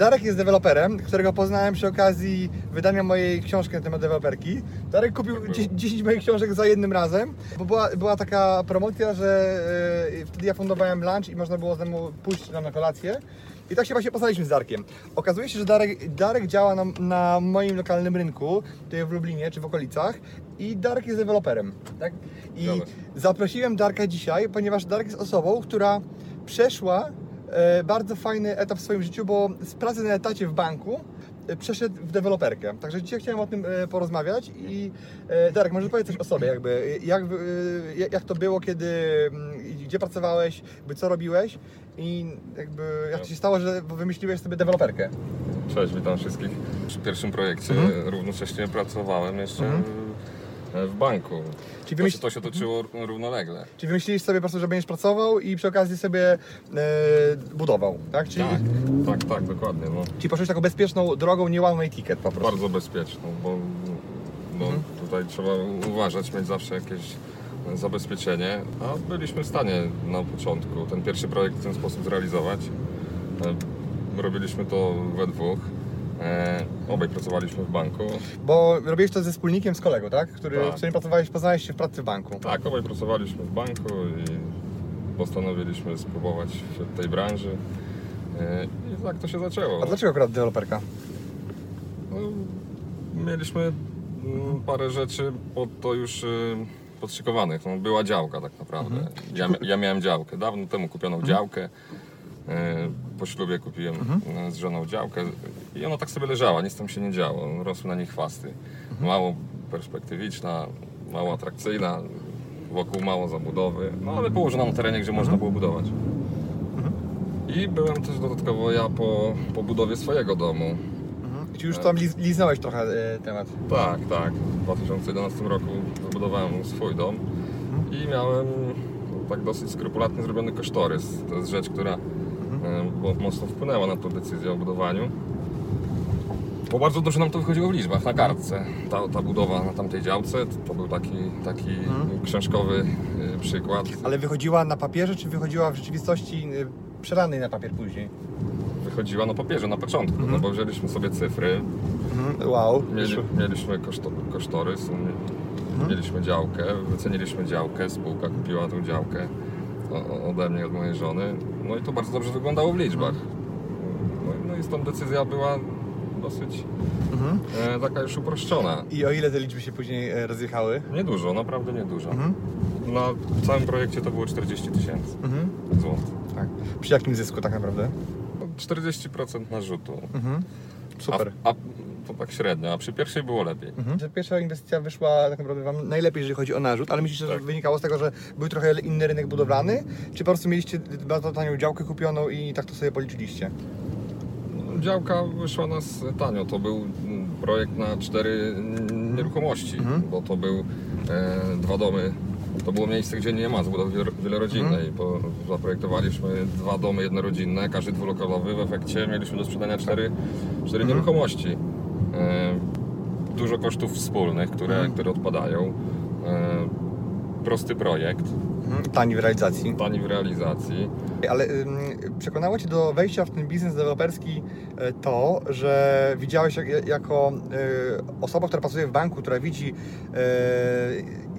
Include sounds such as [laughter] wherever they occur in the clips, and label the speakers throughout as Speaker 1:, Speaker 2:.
Speaker 1: Darek jest deweloperem, którego poznałem przy okazji wydania mojej książki na temat deweloperki. Darek kupił 10 moich książek za jednym razem, bo była, była taka promocja, że e, wtedy ja fundowałem lunch i można było ze mną pójść tam na kolację. I tak się właśnie poznaliśmy z Darkiem. Okazuje się, że Darek, Darek działa na, na moim lokalnym rynku, tutaj w Lublinie czy w okolicach i Darek jest deweloperem. Tak? I
Speaker 2: się.
Speaker 1: zaprosiłem Darka dzisiaj, ponieważ Darek jest osobą, która przeszła bardzo fajny etap w swoim życiu, bo z pracy na etacie w banku e, przeszedł w deweloperkę. Także dzisiaj chciałem o tym e, porozmawiać i e, Darek, może powiedz coś o sobie, jakby, jak, e, jak- to było, kiedy, mm, gdzie pracowałeś, jakby co robiłeś i jakby jak to się stało, że wymyśliłeś sobie deweloperkę.
Speaker 2: Cześć, witam wszystkich. Przy pierwszym projekcie
Speaker 1: Mhm.
Speaker 2: równocześnie pracowałem jeszcze w banku.
Speaker 1: Czyli,
Speaker 2: To
Speaker 1: wymyśl,
Speaker 2: się, to się toczyło równolegle.
Speaker 1: czyli wymyśliłeś sobie po prostu, że będziesz pracował i przy okazji sobie e, budował, tak? Czyli,
Speaker 2: Tak, tak, tak, dokładnie. No.
Speaker 1: czyli poszłeś taką bezpieczną drogą, nie one way ticket po prostu.
Speaker 2: Bardzo bezpieczną, bo no,
Speaker 1: Mhm.
Speaker 2: tutaj trzeba uważać, mieć zawsze jakieś zabezpieczenie, a byliśmy w stanie na początku ten pierwszy projekt w ten sposób zrealizować. E, Robiliśmy to we dwóch. E, obaj pracowaliśmy w banku.
Speaker 1: Bo robiłeś to ze wspólnikiem, z kolegą, tak? Który,
Speaker 2: Tak.
Speaker 1: W którym pracowałeś, poznałeś się w pracy w banku.
Speaker 2: Tak, obaj pracowaliśmy w banku i postanowiliśmy spróbować w tej branży. E, I tak to się zaczęło.
Speaker 1: A dlaczego akurat deweloperka?
Speaker 2: No, mieliśmy mm, parę rzeczy pod to już y, podszykowanych. No, była działka tak naprawdę.
Speaker 1: Mhm.
Speaker 2: Ja, ja miałem działkę. Dawno temu kupioną działkę. E, Po ślubie kupiłem
Speaker 1: Mhm.
Speaker 2: e, z żoną działkę i ona tak sobie leżała, nic tam się nie działo. Rosły na niej chwasty.
Speaker 1: Mhm.
Speaker 2: Mało perspektywiczna, mało atrakcyjna, wokół mało zabudowy, no ale położona na terenie, gdzie
Speaker 1: Mhm.
Speaker 2: można było budować. I byłem też dodatkowo ja po, po budowie swojego domu.
Speaker 1: Mhm. Czy już tam liz, liznąłeś trochę e, temat?
Speaker 2: Tak, tak. W 2011 roku wybudowałem swój dom i miałem tak dosyć skrupulatnie zrobiony kosztorys. To jest rzecz, która bo mocno wpłynęła na tę decyzję o budowaniu. Bo bardzo dobrze nam to wychodziło w liczbach, na kartce. Ta, ta budowa na tamtej działce to był taki, taki książkowy e, przykład.
Speaker 1: Ale wychodziła na papierze, czy wychodziła w rzeczywistości e, przelanej na papier później?
Speaker 2: Wychodziła na papierze na początku, no bo wzięliśmy sobie cyfry,
Speaker 1: Mhm. Wow.
Speaker 2: Mieli, mieliśmy koszto, kosztorys, mieliśmy działkę, wyceniliśmy działkę, spółka kupiła tą działkę ode mnie, od mojej żony. No i to bardzo dobrze wyglądało w liczbach. No, i- no i stąd decyzja była dosyć
Speaker 1: Mhm.
Speaker 2: e, taka już uproszczona.
Speaker 1: I o ile te liczby się później e, rozjechały?
Speaker 2: Niedużo, naprawdę niedużo.
Speaker 1: Mhm.
Speaker 2: Na całym projekcie to było 40 tysięcy
Speaker 1: Mhm.
Speaker 2: złotych.
Speaker 1: Tak. Przy jakim zysku tak naprawdę?
Speaker 2: No, 40% narzutu.
Speaker 1: Mhm. Super.
Speaker 2: A, a to tak średnio, a przy pierwszej było lepiej.
Speaker 1: Mhm. Że pierwsza inwestycja wyszła tak naprawdę Wam najlepiej, jeżeli chodzi o narzut, ale myślicie, że
Speaker 2: Tak.
Speaker 1: wynikało z tego, że był trochę inny rynek budowlany? Czy po prostu mieliście bardzo tanią działkę kupioną i tak to sobie policzyliście?
Speaker 2: Działka wyszła nas tanio. To był mm, projekt na cztery nieruchomości,
Speaker 1: Mhm.
Speaker 2: bo to był e, dwa domy. To było miejsce, gdzie nie ma zabudowy wielo- wielorodzinnej.
Speaker 1: Mhm.
Speaker 2: Bo zaprojektowaliśmy dwa domy jednorodzinne, każdy dwulokalowy. W efekcie mieliśmy do sprzedania cztery, cztery
Speaker 1: Mhm.
Speaker 2: nieruchomości. E, dużo kosztów wspólnych, które,
Speaker 1: Mhm.
Speaker 2: które odpadają. E, prosty projekt,
Speaker 1: Mhm. Tani w realizacji.
Speaker 2: tani w realizacji.
Speaker 1: Ale ym, przekonało Cię do wejścia w ten biznes deweloperski e, to, że widziałeś jak, jako e, osoba, która pracuje w banku, która widzi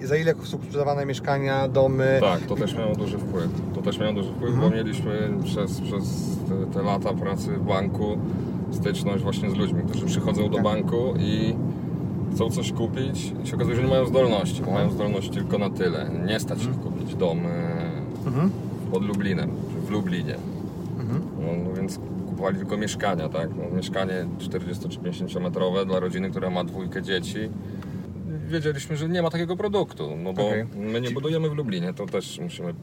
Speaker 1: e, za ile są sprzedawane mieszkania, domy.
Speaker 2: Tak, to też miało duży wpływ. To też miało duży wpływ,
Speaker 1: Mhm.
Speaker 2: bo mieliśmy przez, przez te, te lata pracy w banku styczność właśnie z ludźmi, którzy przychodzą do
Speaker 1: Tak.
Speaker 2: banku i chcą coś kupić i się okazuje, że nie mają zdolności, bo mają zdolności tylko na tyle. Nie stać ich kupić dom e,
Speaker 1: Mhm.
Speaker 2: pod Lublinem, czy w Lublinie.
Speaker 1: Mhm.
Speaker 2: No, no więc kupowali tylko mieszkania, tak? No, mieszkanie 40 czy 50 metrowe dla rodziny, która ma dwójkę dzieci. Wiedzieliśmy, że nie ma takiego produktu, no bo
Speaker 1: Okej.
Speaker 2: my nie budujemy w Lublinie, to też musimy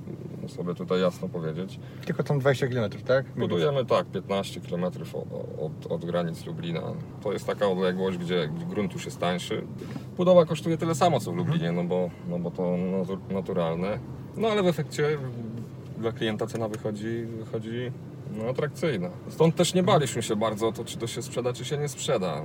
Speaker 2: sobie tutaj jasno powiedzieć.
Speaker 1: Tylko tam 20 km, tak?
Speaker 2: Budujemy tak 15 km od, od granic Lublina. To jest taka odległość, gdzie, grunt już jest tańszy. Budowa kosztuje tyle samo co w Lublinie, no bo, no bo to natu- naturalne. No ale w efekcie dla klienta cena wychodzi, wychodzi no, atrakcyjna. Stąd też nie baliśmy się bardzo o to, czy to się sprzeda, czy się nie sprzeda.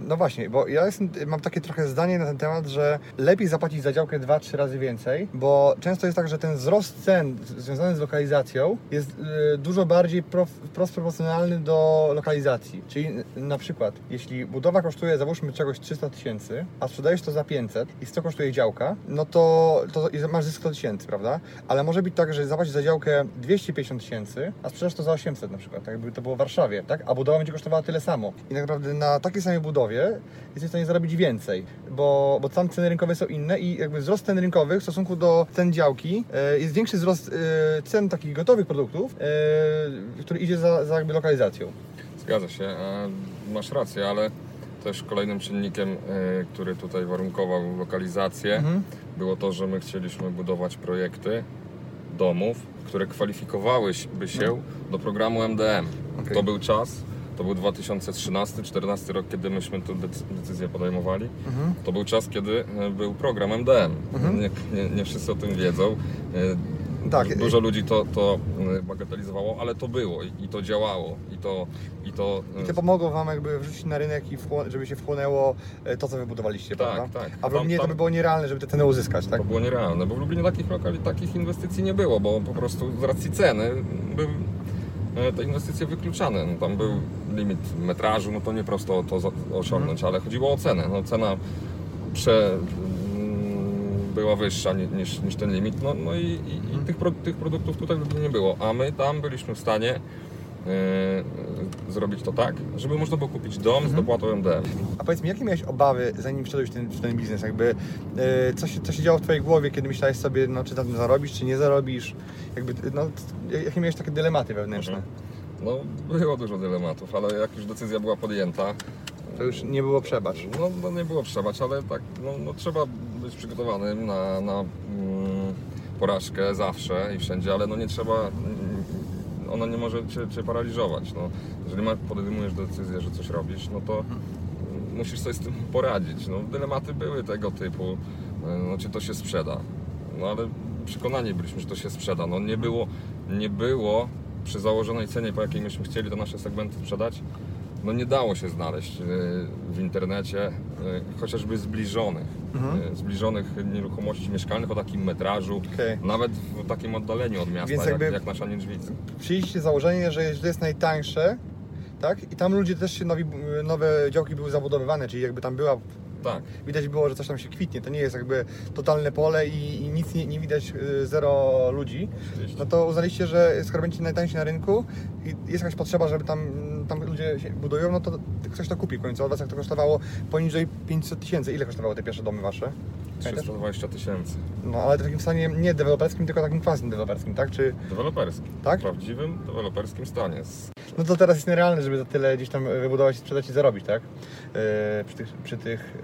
Speaker 1: No właśnie, bo ja jestem, mam takie trochę zdanie na ten temat, że lepiej zapłacić za działkę 2-3 razy więcej, bo często jest tak, że ten wzrost cen związany z lokalizacją jest y, dużo bardziej wprost proporcjonalny do lokalizacji. Czyli na przykład, jeśli budowa kosztuje, załóżmy czegoś 300 tysięcy, a sprzedajesz to za 500 i 100 kosztuje działka, no to, to masz zysk 100 tysięcy, prawda? Ale może być tak, że zapłacisz za działkę 250 tysięcy, a sprzedasz to za 800 na przykład, tak jakby to było w Warszawie, tak? A budowa będzie kosztowała tyle samo. I tak naprawdę na takiej samej budowie jesteś w stanie zarobić więcej, bo, bo tam ceny rynkowe są inne i jakby wzrost cen rynkowych w stosunku do cen działki e, jest większy wzrost e, cen takich gotowych produktów, e, który idzie za, za jakby lokalizacją.
Speaker 2: Zgadza się, masz rację, ale też kolejnym czynnikiem, e, który tutaj warunkował lokalizację,
Speaker 1: Mhm.
Speaker 2: było to, że my chcieliśmy budować projekty domów, które kwalifikowałyby się do programu MDM.
Speaker 1: Okej.
Speaker 2: To był czas, to był 2013-2014 rok, kiedy myśmy tę decy- decyzję podejmowali.
Speaker 1: Mhm.
Speaker 2: To był czas, kiedy e, był program MDM. Nie, nie, nie wszyscy o tym wiedzą.
Speaker 1: Tak.
Speaker 2: Du- Dużo ludzi to, to e, bagatelizowało, ale to było i, i to działało. I to, i to,
Speaker 1: I to pomogło Wam jakby wrzucić na rynek i żeby się wchłonęło e, to, co wybudowaliście,
Speaker 2: Tak,
Speaker 1: prawda?
Speaker 2: tak.
Speaker 1: A w
Speaker 2: Tam-
Speaker 1: Lublinie to
Speaker 2: tam-
Speaker 1: by było nierealne, żeby te ceny uzyskać, tak?
Speaker 2: To było nierealne, bo w Lublinie takich lokali, takich inwestycji nie było, bo po prostu z racji ceny były e, te inwestycje wykluczane. No, tam był limit metrażu, no to nie prosto to osiągnąć, ale chodziło o cenę. No, cena prze, była wyższa ni- niż, niż ten limit, no, no i, i, i tych, pro, tych produktów tutaj nie było, a my tam byliśmy w stanie e, zrobić to tak, żeby można było kupić dom z dopłatą MDM.
Speaker 1: A powiedz mi, jakie miałeś obawy, zanim wszedłeś w ten, w ten biznes? Jakby, e, co, się, co się działo w Twojej głowie, kiedy myślałeś sobie, no, czy tym zarobisz, czy nie zarobisz? Jakby, no, jakie miałeś takie dylematy wewnętrzne?
Speaker 2: No, było dużo dylematów, ale jak już decyzja była podjęta,
Speaker 1: To już nie było przebacz.
Speaker 2: No, no nie było przebacz, ale tak, no, no trzeba być przygotowanym na, na mm, porażkę zawsze i wszędzie, ale no nie trzeba, mm, ona nie może cię, cię paraliżować. No. Jeżeli ma, podejmujesz decyzję, że coś robisz, no to mm, musisz sobie z tym poradzić. No, dylematy były tego typu, y, no, czy to się sprzeda. No ale przekonani byliśmy, że to się sprzeda. No nie było, nie było przy założonej cenie, po jakiej myśmy chcieli te nasze segmenty sprzedać, no nie dało się znaleźć y, w internecie y, chociażby zbliżonych,
Speaker 1: Mhm.
Speaker 2: y, zbliżonych nieruchomości mieszkalnych o takim metrażu,
Speaker 1: Okej.
Speaker 2: nawet w takim oddaleniu od miasta,
Speaker 1: Więc
Speaker 2: jak, jak nasza Niedźwica.
Speaker 1: Przyjęliście założenie, że to jest najtańsze, tak? I tam ludzie też się, nowi, nowe działki były zabudowywane, czyli jakby tam była
Speaker 2: Tak,
Speaker 1: widać było, że coś tam się kwitnie. To nie jest jakby totalne pole i, i nic nie, nie widać, y, zero ludzi.
Speaker 2: oczywiście.
Speaker 1: No to uznaliście, że skoro będziecie najtańsi na rynku i jest jakaś potrzeba, żeby tam, tam ludzie się budują, no to ktoś to kupi w końcu. Od was jak to kosztowało poniżej 500 tysięcy. Ile kosztowały te pierwsze domy wasze? Pamiętasz?
Speaker 2: 320 tysięcy.
Speaker 1: No ale w takim stanie nie deweloperskim, tylko takim quasi deweloperskim, tak? Czy,
Speaker 2: Deweloperskim.
Speaker 1: Tak?
Speaker 2: W prawdziwym deweloperskim stanie.
Speaker 1: No to teraz jest nierealne, żeby za tyle gdzieś tam wybudować, sprzedać i zarobić, tak? Yy, przy tych, przy tych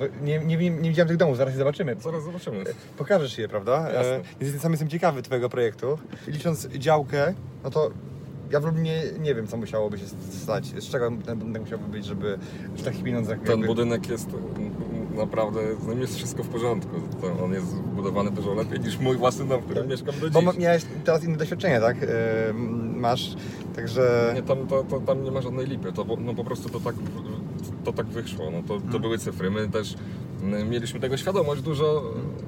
Speaker 1: yy, nie, nie, nie, widziałem tych domów, zaraz je zobaczymy.
Speaker 2: Zaraz zobaczymy.
Speaker 1: Pokażesz je, prawda?
Speaker 2: Jasne.
Speaker 1: E, Więc sam jestem ciekawy Twojego projektu. Licząc działkę, no to ja w Lublinie nie wiem, co musiałoby się stać. Z czego ten budynek musiałby być, żeby że takich pieniądzach
Speaker 2: Ten
Speaker 1: jakby...
Speaker 2: budynek jest naprawdę, z nim jest wszystko w porządku. To On jest zbudowany dużo lepiej niż mój własny dom, w którym mieszkam do
Speaker 1: Bo
Speaker 2: dziś.
Speaker 1: ma- miałeś teraz inne doświadczenie, tak? E, masz, także...
Speaker 2: Nie, tam, to, to, tam nie ma żadnej lipy, to, no po prostu to tak, to tak wyszło, no, to, to były cyfry, my też mieliśmy tego świadomość, dużo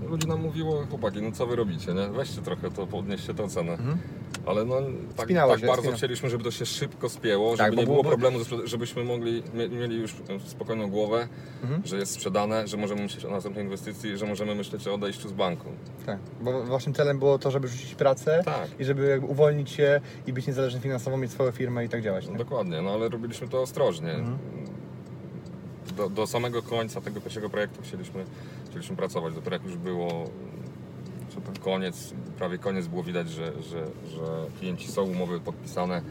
Speaker 2: ludzi nam mówiło, chłopaki, no co wy robicie, nie? weźcie trochę to, podnieście tę cenę,
Speaker 1: Mhm.
Speaker 2: ale no tak,
Speaker 1: Spinało
Speaker 2: tak
Speaker 1: się,
Speaker 2: bardzo chcieliśmy, żeby to się szybko spięło,
Speaker 1: Tak,
Speaker 2: żeby nie
Speaker 1: było-
Speaker 2: problemu, żebyśmy mogli, mie- mieli już spokojną głowę,
Speaker 1: Mhm.
Speaker 2: że jest sprzedane, że możemy myśleć o następnej inwestycji, że możemy myśleć o odejściu z banku.
Speaker 1: Tak, bo waszym celem było to, żeby rzucić pracę
Speaker 2: Tak.
Speaker 1: i żeby jakby uwolnić się i być niezależny finansowo, mieć swoją firmę i tak działać. Nie?
Speaker 2: Dokładnie, no ale robiliśmy to ostrożnie.
Speaker 1: Mhm.
Speaker 2: Do, do samego końca tego pierwszego projektu chcieliśmy, chcieliśmy pracować. Dopiero jak już było że ten koniec, prawie koniec było widać, że, że, że klienci są umowy podpisane,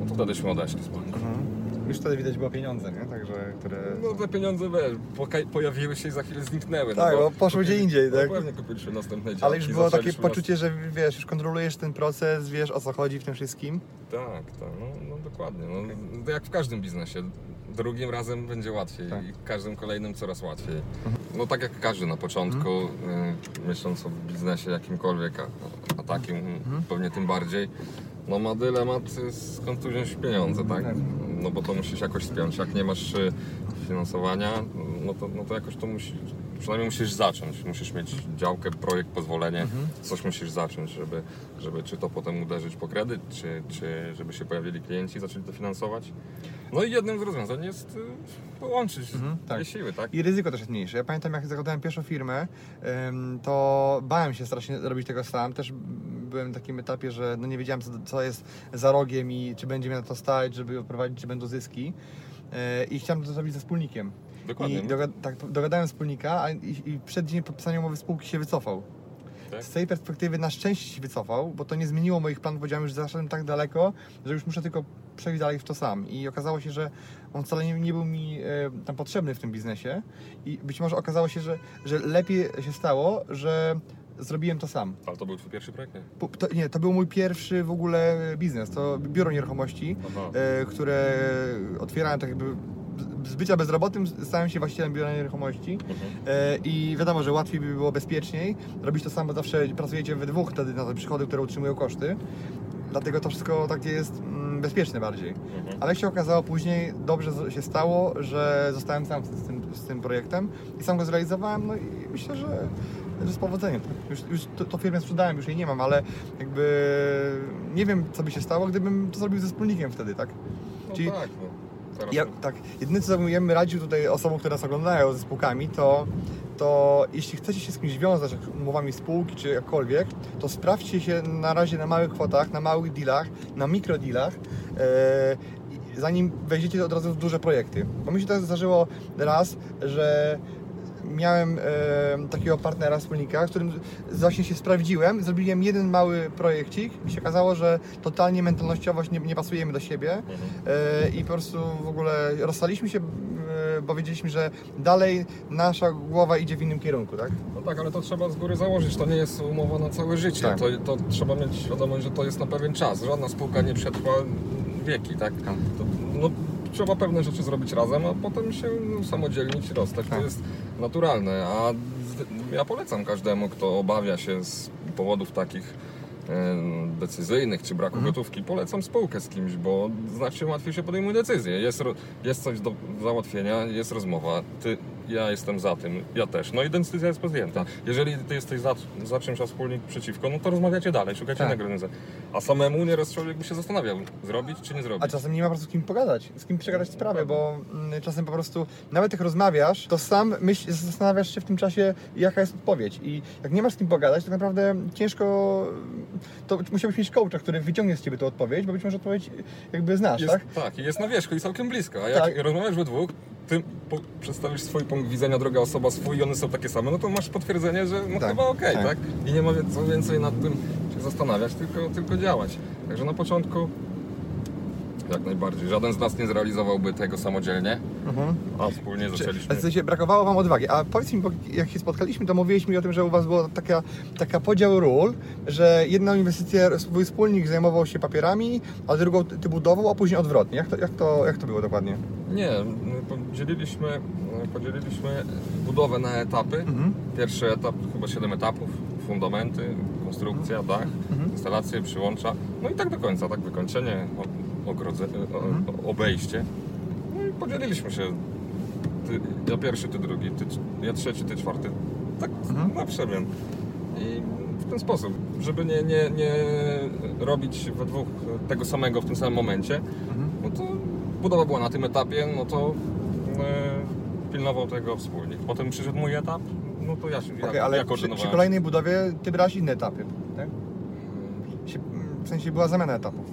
Speaker 2: no to wtedyśmy odeszli z banku.
Speaker 1: Mhm. Już wtedy widać było pieniądze, nie? Także, które...
Speaker 2: No te pieniądze wiesz, pojawiły się i za chwilę zniknęły.
Speaker 1: Tak,
Speaker 2: no
Speaker 1: bo poszły gdzie indziej, tak?
Speaker 2: Dokładnie kupiliśmy następne.
Speaker 1: Ale już było takie poczucie, że wiesz, już kontrolujesz ten proces, wiesz o co chodzi w tym wszystkim.
Speaker 2: Tak, tak, no, no dokładnie. No, to jak w każdym biznesie. Drugim razem będzie łatwiej
Speaker 1: Tak.
Speaker 2: i każdym kolejnym coraz łatwiej. No tak jak każdy na początku, y, myśląc o biznesie jakimkolwiek, a, a takim pewnie tym bardziej, no ma dylemat, y, skąd tu wziąć pieniądze, tak? No bo to musisz jakoś spiąć. Jak nie masz y, finansowania, no to, no to jakoś to musi, przynajmniej musisz zacząć. Musisz mieć działkę, projekt, pozwolenie, coś musisz zacząć, żeby, żeby czy to potem uderzyć po kredyt, czy, czy żeby się pojawili klienci i zaczęli to finansować. No i jednym z rozwiązań jest y, połączyć
Speaker 1: tak.
Speaker 2: siły, tak?
Speaker 1: I ryzyko też jest mniejsze. Ja pamiętam, jak zakładałem pierwszą firmę, to bałem się strasznie robić tego sam. Też byłem na takim etapie, że no nie wiedziałem, co, co jest za rogiem i czy będzie mnie na to stać, żeby odprowadzić, czy będą zyski. Yy, I chciałem to zrobić ze wspólnikiem.
Speaker 2: Dokładnie.
Speaker 1: I doga- tak, dogadałem wspólnika, a i, i przed dzień podpisania umowy spółki się wycofał.
Speaker 2: Tak?
Speaker 1: Z tej perspektywy na szczęście się wycofał, bo to nie zmieniło moich planów. Powiedziałem, już zaszedłem tak daleko, że już muszę tylko przejść dalej w to sam. I okazało się, że on wcale nie, nie był mi e, tam potrzebny w tym biznesie. I być może okazało się, że, że lepiej się stało, że zrobiłem to sam.
Speaker 2: Ale to był twój pierwszy projekt, nie?
Speaker 1: Pu- To, nie, to był mój pierwszy w ogóle biznes. To biuro nieruchomości, e, które otwierałem tak jakby z bycia bezrobotnym stałem się właścicielem biura nieruchomości
Speaker 2: Mhm.
Speaker 1: E, i wiadomo, że łatwiej by było bezpieczniej. Robić to samo zawsze pracujecie we dwóch wtedy na te przychody, które utrzymują koszty. Dlatego to wszystko takie jest mm, bezpieczne bardziej.
Speaker 2: Mhm.
Speaker 1: Ale jak się okazało później, dobrze się stało, że zostałem sam z tym, z tym projektem i sam go zrealizowałem, no i myślę, że, że z powodzeniem. Już, już to, to firmę sprzedałem, już jej nie mam, ale jakby nie wiem, co by się stało, gdybym to zrobił ze wspólnikiem wtedy, tak?
Speaker 2: No
Speaker 1: Czyli-
Speaker 2: tak, no.
Speaker 1: Ja, tak, jedyne co bym radził tutaj osobom, które nas oglądają ze spółkami, to, to jeśli chcecie się z kimś wiązać, jak umowami spółki czy jakkolwiek, to sprawdźcie się na razie na małych kwotach, na małych dealach, na mikrodealach, i zanim wejdziecie od razu w duże projekty. Bo mi się tak zdarzyło raz, że miałem e, takiego partnera, wspólnika, z którym właśnie się sprawdziłem, zrobiłem jeden mały projekcik i się okazało, że totalnie mentalnościowo nie, nie pasujemy do siebie
Speaker 2: Mhm.
Speaker 1: e, i po prostu w ogóle rozstaliśmy się, e, bo wiedzieliśmy, że dalej nasza głowa idzie w innym kierunku, tak?
Speaker 2: No tak, ale to trzeba z góry założyć, to nie jest umowa na całe życie.
Speaker 1: Tak.
Speaker 2: To, to trzeba mieć świadomość, że to jest na pewien czas. Żadna spółka nie przetrwa wieki, tak?
Speaker 1: Tak.
Speaker 2: To, no, trzeba pewne rzeczy zrobić razem, a potem się samodzielnić, rozstać.
Speaker 1: Tak.
Speaker 2: To jest naturalne, a ja polecam każdemu, kto obawia się z powodów takich e, decyzyjnych czy braku
Speaker 1: Mhm.
Speaker 2: gotówki, polecam spółkę z kimś, bo znacznie łatwiej się podejmuje decyzje. Jest, jest coś do załatwienia, jest rozmowa, ty, ja jestem za tym, ja też. No i decyzja jest podjęta. Jeżeli ty jesteś za, za czymś, a wspólnik przeciwko, no to rozmawiacie dalej, szukacie
Speaker 1: Tak.
Speaker 2: innego rozwiązania. A samemu nieraz człowiek by się zastanawiał, zrobić czy nie zrobić.
Speaker 1: A czasem nie ma po prostu z kim pogadać, z kim przegadać sprawę, bo mm, czasem po prostu, nawet jak rozmawiasz, to sam myśl, zastanawiasz się w tym czasie, jaka jest odpowiedź. I jak nie masz z kim pogadać, to naprawdę ciężko, to musiałbyś mieć coacha, który wyciągnie z ciebie tę odpowiedź, bo być może odpowiedź jakby znasz,
Speaker 2: Jest,
Speaker 1: tak?
Speaker 2: tak, jest na wierzchu i całkiem blisko. A jak
Speaker 1: Tak.
Speaker 2: rozmawiasz we dwóch, ty po, przedstawisz swój punkt widzenia, druga osoba swój i one są takie same, no to masz potwierdzenie, że no
Speaker 1: Tak,
Speaker 2: chyba okej,
Speaker 1: tak.
Speaker 2: tak. I nie ma co więcej nad tym się zastanawiać, tylko, tylko działać. Także na początku jak najbardziej. Żaden z nas nie zrealizowałby tego samodzielnie,
Speaker 1: Mhm.
Speaker 2: a wspólnie zaczęliśmy.
Speaker 1: w sensie brakowało Wam odwagi. A powiedz mi, bo jak się spotkaliśmy, to mówiliśmy mi o tym, że u Was była taka, taka podział ról, że jedną inwestycję swój wspólnik zajmował się papierami, a drugą ty ty budował, a później odwrotnie. Jak to, jak to, jak to było dokładnie?
Speaker 2: Nie, my podzieliliśmy, podzieliliśmy budowę na etapy.
Speaker 1: Mhm.
Speaker 2: Pierwszy etap, chyba 7 etapów, fundamenty, konstrukcja, dach,
Speaker 1: Mhm.
Speaker 2: instalacje, przyłącza, no i tak do końca, tak wykończenie, ogrodze,
Speaker 1: Mhm.
Speaker 2: o, obejście. No i podzieliliśmy się, ty, ja pierwszy, ty drugi, ty, ja trzeci, ty czwarty, tak
Speaker 1: Mhm.
Speaker 2: na przemian. I w ten sposób, żeby nie, nie, nie robić we dwóch tego samego w tym samym momencie,
Speaker 1: Mhm.
Speaker 2: no to budowa była na tym etapie, no to e, pilnował tego wspólnik. Potem przyszedł mój etap, no to ja, się- ja,
Speaker 1: Okej, ale
Speaker 2: ja
Speaker 1: przy, przy kolejnej budowie Ty brałaś inne etapy, tak? W sensie była zamiana etapów.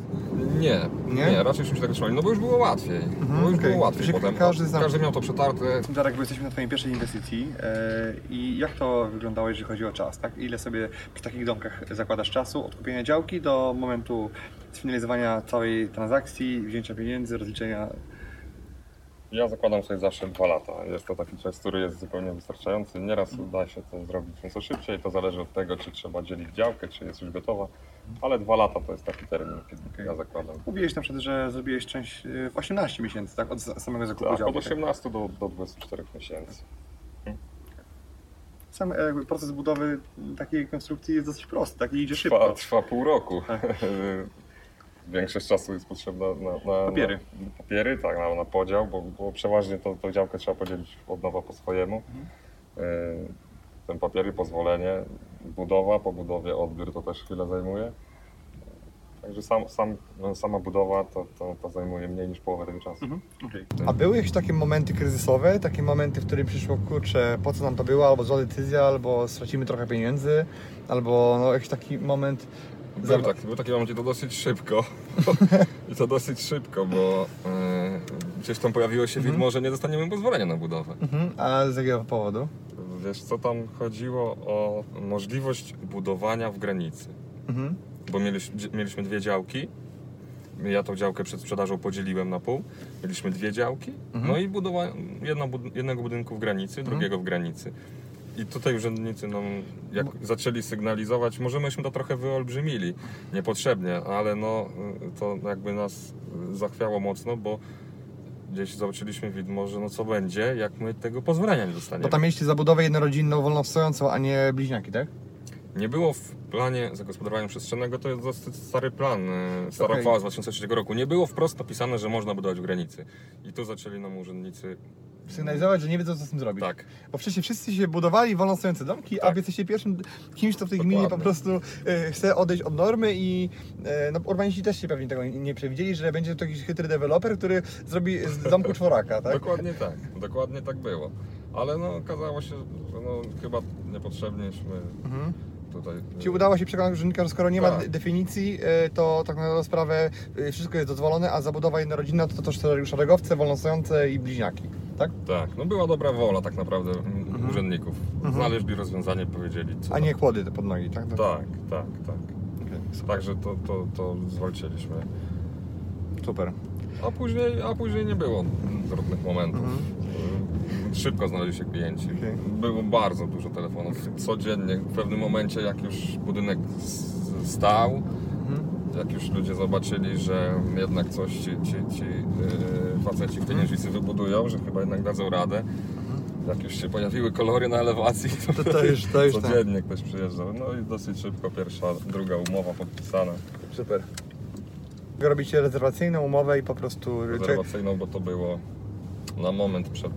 Speaker 2: Nie,
Speaker 1: Nie?
Speaker 2: nie, raczej się tego trzymali, no bo już było łatwiej. bo już
Speaker 1: okej.
Speaker 2: było łatwiej
Speaker 1: Czyli
Speaker 2: potem.
Speaker 1: każdy zna-
Speaker 2: każdy miał to przetarte.
Speaker 1: Darek, bo jesteśmy na Twojej pierwszej inwestycji e, i jak to wyglądało, jeżeli chodzi o czas, tak? Ile sobie przy takich domkach zakładasz czasu od kupienia działki do momentu sfinalizowania całej transakcji, wzięcia pieniędzy, rozliczenia
Speaker 2: Ja zakładam sobie zawsze dwa lata. Jest to taki czas, który jest zupełnie wystarczający. Nieraz uda się to zrobić nieco szybciej. To zależy od tego, czy trzeba dzielić działkę, czy jest już gotowa. Ale dwa lata to jest taki termin, kiedy ja zakładam.
Speaker 1: Mówiłeś na przykład, że zrobiłeś część y, w 18 miesięcy, tak? Od samego zakupu
Speaker 2: Tak,
Speaker 1: działki.
Speaker 2: od 18 do, do 24 miesięcy.
Speaker 1: Sam e, proces budowy takiej konstrukcji jest dosyć prosty, tak? I idzie
Speaker 2: Trwa,
Speaker 1: szybko.
Speaker 2: trwa pół roku. [laughs] Większość czasu jest potrzebna na, na
Speaker 1: Papiery.
Speaker 2: Na, papiery, tak, na, na podział, bo, bo przeważnie to, to działkę trzeba podzielić od nowa po swojemu.
Speaker 1: Mhm.
Speaker 2: Y, Ten papiery, pozwolenie, budowa, po budowie odbiór to też chwilę zajmuje. Także sam, sam, no, sama budowa to, to, to zajmuje mniej niż połowę tego czasu.
Speaker 1: Mhm, okej. A były jakieś takie momenty kryzysowe, takie momenty, w którym przyszło, kurczę, po co nam to było, albo zła decyzja, albo stracimy trochę pieniędzy, albo no, jakiś taki moment...
Speaker 2: Był,
Speaker 1: Zobacz.
Speaker 2: taki, był taki moment i to dosyć szybko. [laughs] I to dosyć szybko, bo y, gdzieś tam pojawiło się widmo, że nie dostaniemy pozwolenia na budowę.
Speaker 1: Mhm. A z jakiego powodu?
Speaker 2: Wiesz co, tam chodziło o możliwość budowania w granicy.
Speaker 1: Mhm.
Speaker 2: Bo mieliśmy, mieliśmy dwie działki. Ja tą działkę przed sprzedażą podzieliłem na pół. Mieliśmy dwie działki.
Speaker 1: Mhm.
Speaker 2: No i budowa jedno, jednego budynku w granicy, drugiego w granicy. I tutaj urzędnicy nam jak zaczęli sygnalizować, może myśmy to trochę wyolbrzymili niepotrzebnie, ale no to jakby nas zachwiało mocno, bo gdzieś zobaczyliśmy widmo, że no co będzie, jak my tego pozwolenia nie dostaniemy.
Speaker 1: Bo tam mieliście zabudowę jednorodzinną, wolnostojącą, a nie bliźniaki, tak?
Speaker 2: Nie było w planie zagospodarowania przestrzennego, to jest dosyć stary plan, e, stara uchwała z 2003 roku. Nie było wprost napisane, że można budować w granicy. I tu zaczęli nam urzędnicy,
Speaker 1: Sygnalizować, że nie wiedzą, co z tym zrobić.
Speaker 2: tak,
Speaker 1: Bo wcześniej wszyscy się budowali wolnostojące domki, a
Speaker 2: Tak.
Speaker 1: wy jesteście pierwszym kimś, kto w tej
Speaker 2: Dokładnie.
Speaker 1: gminie po prostu e, chce odejść od normy i e, no, urbaniści też się pewnie tego nie- nie przewidzieli, że będzie to jakiś chytry deweloper, który zrobi z domku czworaka, tak?
Speaker 2: dokładnie tak, dokładnie tak było. Ale no okazało się, że no chyba niepotrzebnieśmy
Speaker 1: Mhm.
Speaker 2: tutaj...
Speaker 1: Ci udało się przekonać urzędnika, że skoro nie ma
Speaker 2: Tak.
Speaker 1: de- definicji, e, to tak na sprawę e, wszystko jest dozwolone, a zabudowa jednorodzinna to też szeregowce, wolnostojące i bliźniaki, tak?
Speaker 2: Tak, no była dobra wola tak naprawdę
Speaker 1: Mhm.
Speaker 2: urzędników. Znaleźli rozwiązanie, powiedzieli co
Speaker 1: A nie kłody te pod nogi, tak?
Speaker 2: Tak, tak, tak.
Speaker 1: Okej, super.
Speaker 2: Także to, to, to zwalczyliśmy.
Speaker 1: Super.
Speaker 2: A później, a później nie było trudnych momentów. Szybko znaleźli się klienci.
Speaker 1: Mhm. Okej.
Speaker 2: Było bardzo dużo telefonów. Codziennie, w pewnym momencie, jak już budynek stał,
Speaker 1: Mhm.
Speaker 2: Jak już ludzie zobaczyli, że jednak coś ci, ci, ci yy, faceci w tej niedźwicy wybudują, że chyba jednak dadzą radę. Jak już się pojawiły kolory na elewacji,
Speaker 1: To- to już- to już [laughs] tak.
Speaker 2: codziennie ktoś przyjeżdżał. No i dosyć szybko pierwsza, druga umowa podpisana.
Speaker 1: Super. Robicie rezerwacyjną umowę i po prostu...
Speaker 2: rezerwacyjną, bo to było na moment przed,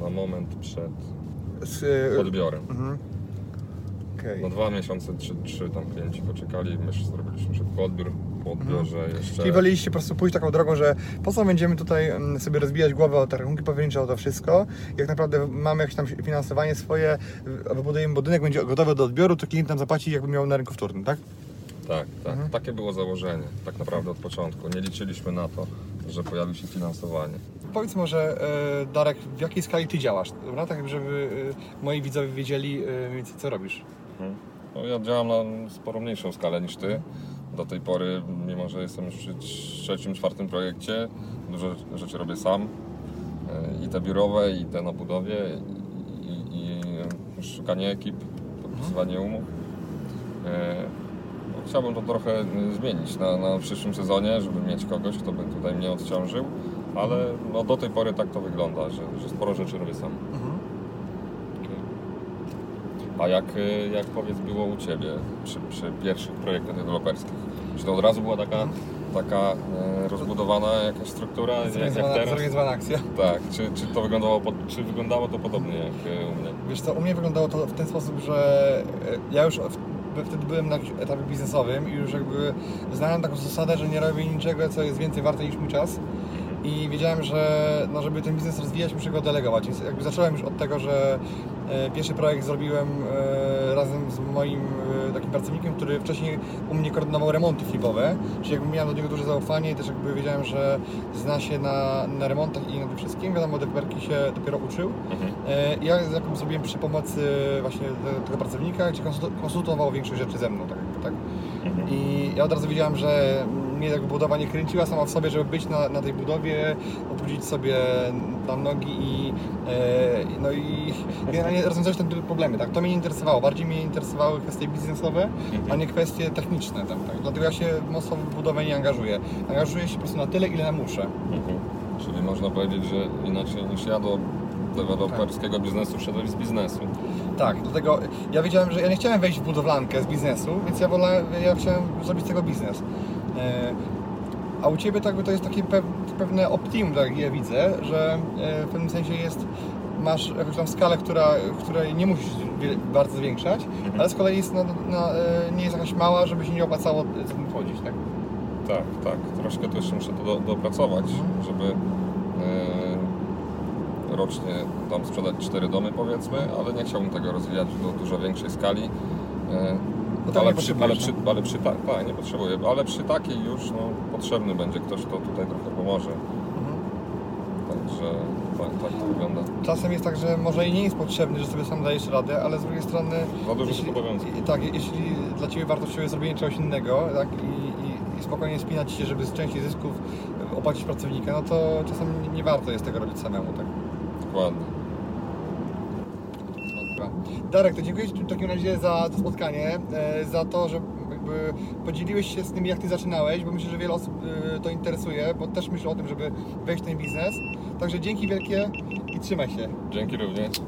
Speaker 2: na moment przed
Speaker 1: e,
Speaker 2: odbiorem.
Speaker 1: Mhm. Okej.
Speaker 2: No dwa miesiące, trzy, trzy tam klienci poczekali, my już zrobiliśmy szybko odbiór, po odbiorze jeszcze...
Speaker 1: Mhm. Czyli woleliście po prostu pójść taką drogą, że po co będziemy tutaj mm, sobie rozbijać głowę o te rachunki powiernicze, o to wszystko. Jak naprawdę mamy jakieś tam finansowanie swoje, wybudujemy budynek, będzie gotowy do odbioru, to klient nam zapłaci jakby miał na rynku wtórnym, tak?
Speaker 2: Tak, tak.
Speaker 1: Mhm.
Speaker 2: Takie było założenie, tak naprawdę od początku. Nie liczyliśmy na to, że pojawi się finansowanie.
Speaker 1: Powiedz może, e, Darek, w jakiej skali Ty działasz, dobra? Tak, żeby e, moi widzowie wiedzieli e, co robisz.
Speaker 2: Mhm. No, ja działam na sporo mniejszą skalę niż ty. Do tej pory, mimo że jestem już przy trzecim, czwartym projekcie, dużo rzeczy robię sam. E, I te biurowe, i te na budowie, i, i, i szukanie ekip, podpisywanie umów. E, no, chciałbym to trochę e, zmienić na, na przyszłym sezonie, żeby mieć kogoś, kto by tutaj mnie odciążył, ale no, do tej pory tak to wygląda, że, że sporo rzeczy robię sam. A jak, y, jak powiedz było u Ciebie przy, przy pierwszych projektach deweloperskich? Czy to od razu była taka, taka e, rozbudowana jakaś struktura jak, jak
Speaker 1: Zorganizowana, zorganizowana akcja.
Speaker 2: Tak, czy, czy to wyglądało, czy wyglądało to podobnie jak e, u mnie?
Speaker 1: Wiesz co, u mnie wyglądało to w ten sposób, że e, ja już wtedy byłem na jakimś etapie biznesowym i już jakby znałem taką zasadę, że nie robię niczego, co jest więcej warte niż mój czas. I wiedziałem, że no, żeby ten biznes rozwijać, muszę go delegować. Więc jakby zacząłem już od tego, że e, pierwszy projekt zrobiłem e, razem z moim e, takim pracownikiem, który wcześniej u mnie koordynował remonty flipowe. Czyli jakby miałem do niego duże zaufanie i też jakby wiedziałem, że zna się na, na remontach i na tym wszystkim. Wiadomo, deweloperki się dopiero uczył. E, Ja jakby zrobiłem przy pomocy właśnie te- tego pracownika, gdzie konsul- konsultował większość rzeczy ze mną, tak jakby, tak? I ja od razu wiedziałem, że mnie jakby budowa nie kręciła sama w sobie, żeby być na, na tej budowie, obrócić sobie tam nogi i e, no i generalnie rozwiązać te problemy, tak? To mnie nie interesowało, bardziej mnie interesowały kwestie biznesowe, a nie kwestie techniczne tam, tak? Dlatego ja się mocno w budowę nie angażuję. Angażuję się po prostu na tyle, ile muszę.
Speaker 2: Mhm. Czyli można powiedzieć, że inaczej niż ja do deweloperskiego biznesu wszedłeś z biznesu.
Speaker 1: Tak, dlatego ja wiedziałem, że ja nie chciałem wejść w budowlankę z biznesu, więc ja wolałem, ja chciałem zrobić z tego biznes. E, a u Ciebie tak, to jest takie pe- pewne optimum, tak jak ja widzę, że e, w pewnym sensie jest, masz jakąś tam skalę, która, której nie musisz bardzo zwiększać, ale z kolei jest na, na, e, nie jest jakaś mała, żeby się nie opłacało z tym wchodzić, tak?
Speaker 2: Tak, tak. Troszkę to jeszcze muszę to do, dopracować, żeby e, rocznie tam sprzedać cztery domy powiedzmy, ale nie chciałbym tego rozwijać do dużo większej skali. E,
Speaker 1: Bo tak
Speaker 2: ale, przy, ale, przy, ale przy ta, tak, nie potrzebuję, ale przy takiej już no, potrzebny będzie ktoś, kto tutaj trochę pomoże. Także tak, tak to wygląda.
Speaker 1: Czasem jest tak, że może i nie jest potrzebny, że sobie sam dajesz radę, ale z drugiej strony...
Speaker 2: Za dużo obowiązków.
Speaker 1: i- Tak, jeśli dla Ciebie wartościowe jest zrobienie czegoś innego tak, i, i, i spokojnie spinać się, żeby z części zysków opłacić pracownika, no to czasem nie, nie warto jest tego robić samemu, tak?
Speaker 2: Dokładnie.
Speaker 1: Dobra. Darek, to dziękuję Ci w takim razie za to spotkanie, e, za to, że jakby podzieliłeś się z tym, jak Ty zaczynałeś, bo myślę, że wiele osób e, to interesuje, bo też myślę o tym, żeby wejść w ten biznes. Także dzięki wielkie i trzymaj się.
Speaker 2: Dzięki również.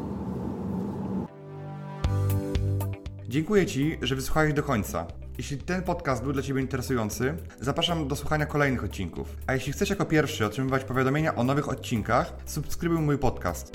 Speaker 1: Dziękuję Ci, że wysłuchałeś do końca. Jeśli ten podcast był dla Ciebie interesujący, zapraszam do słuchania kolejnych odcinków. A jeśli chcesz jako pierwszy otrzymywać powiadomienia o nowych odcinkach, subskrybuj mój podcast.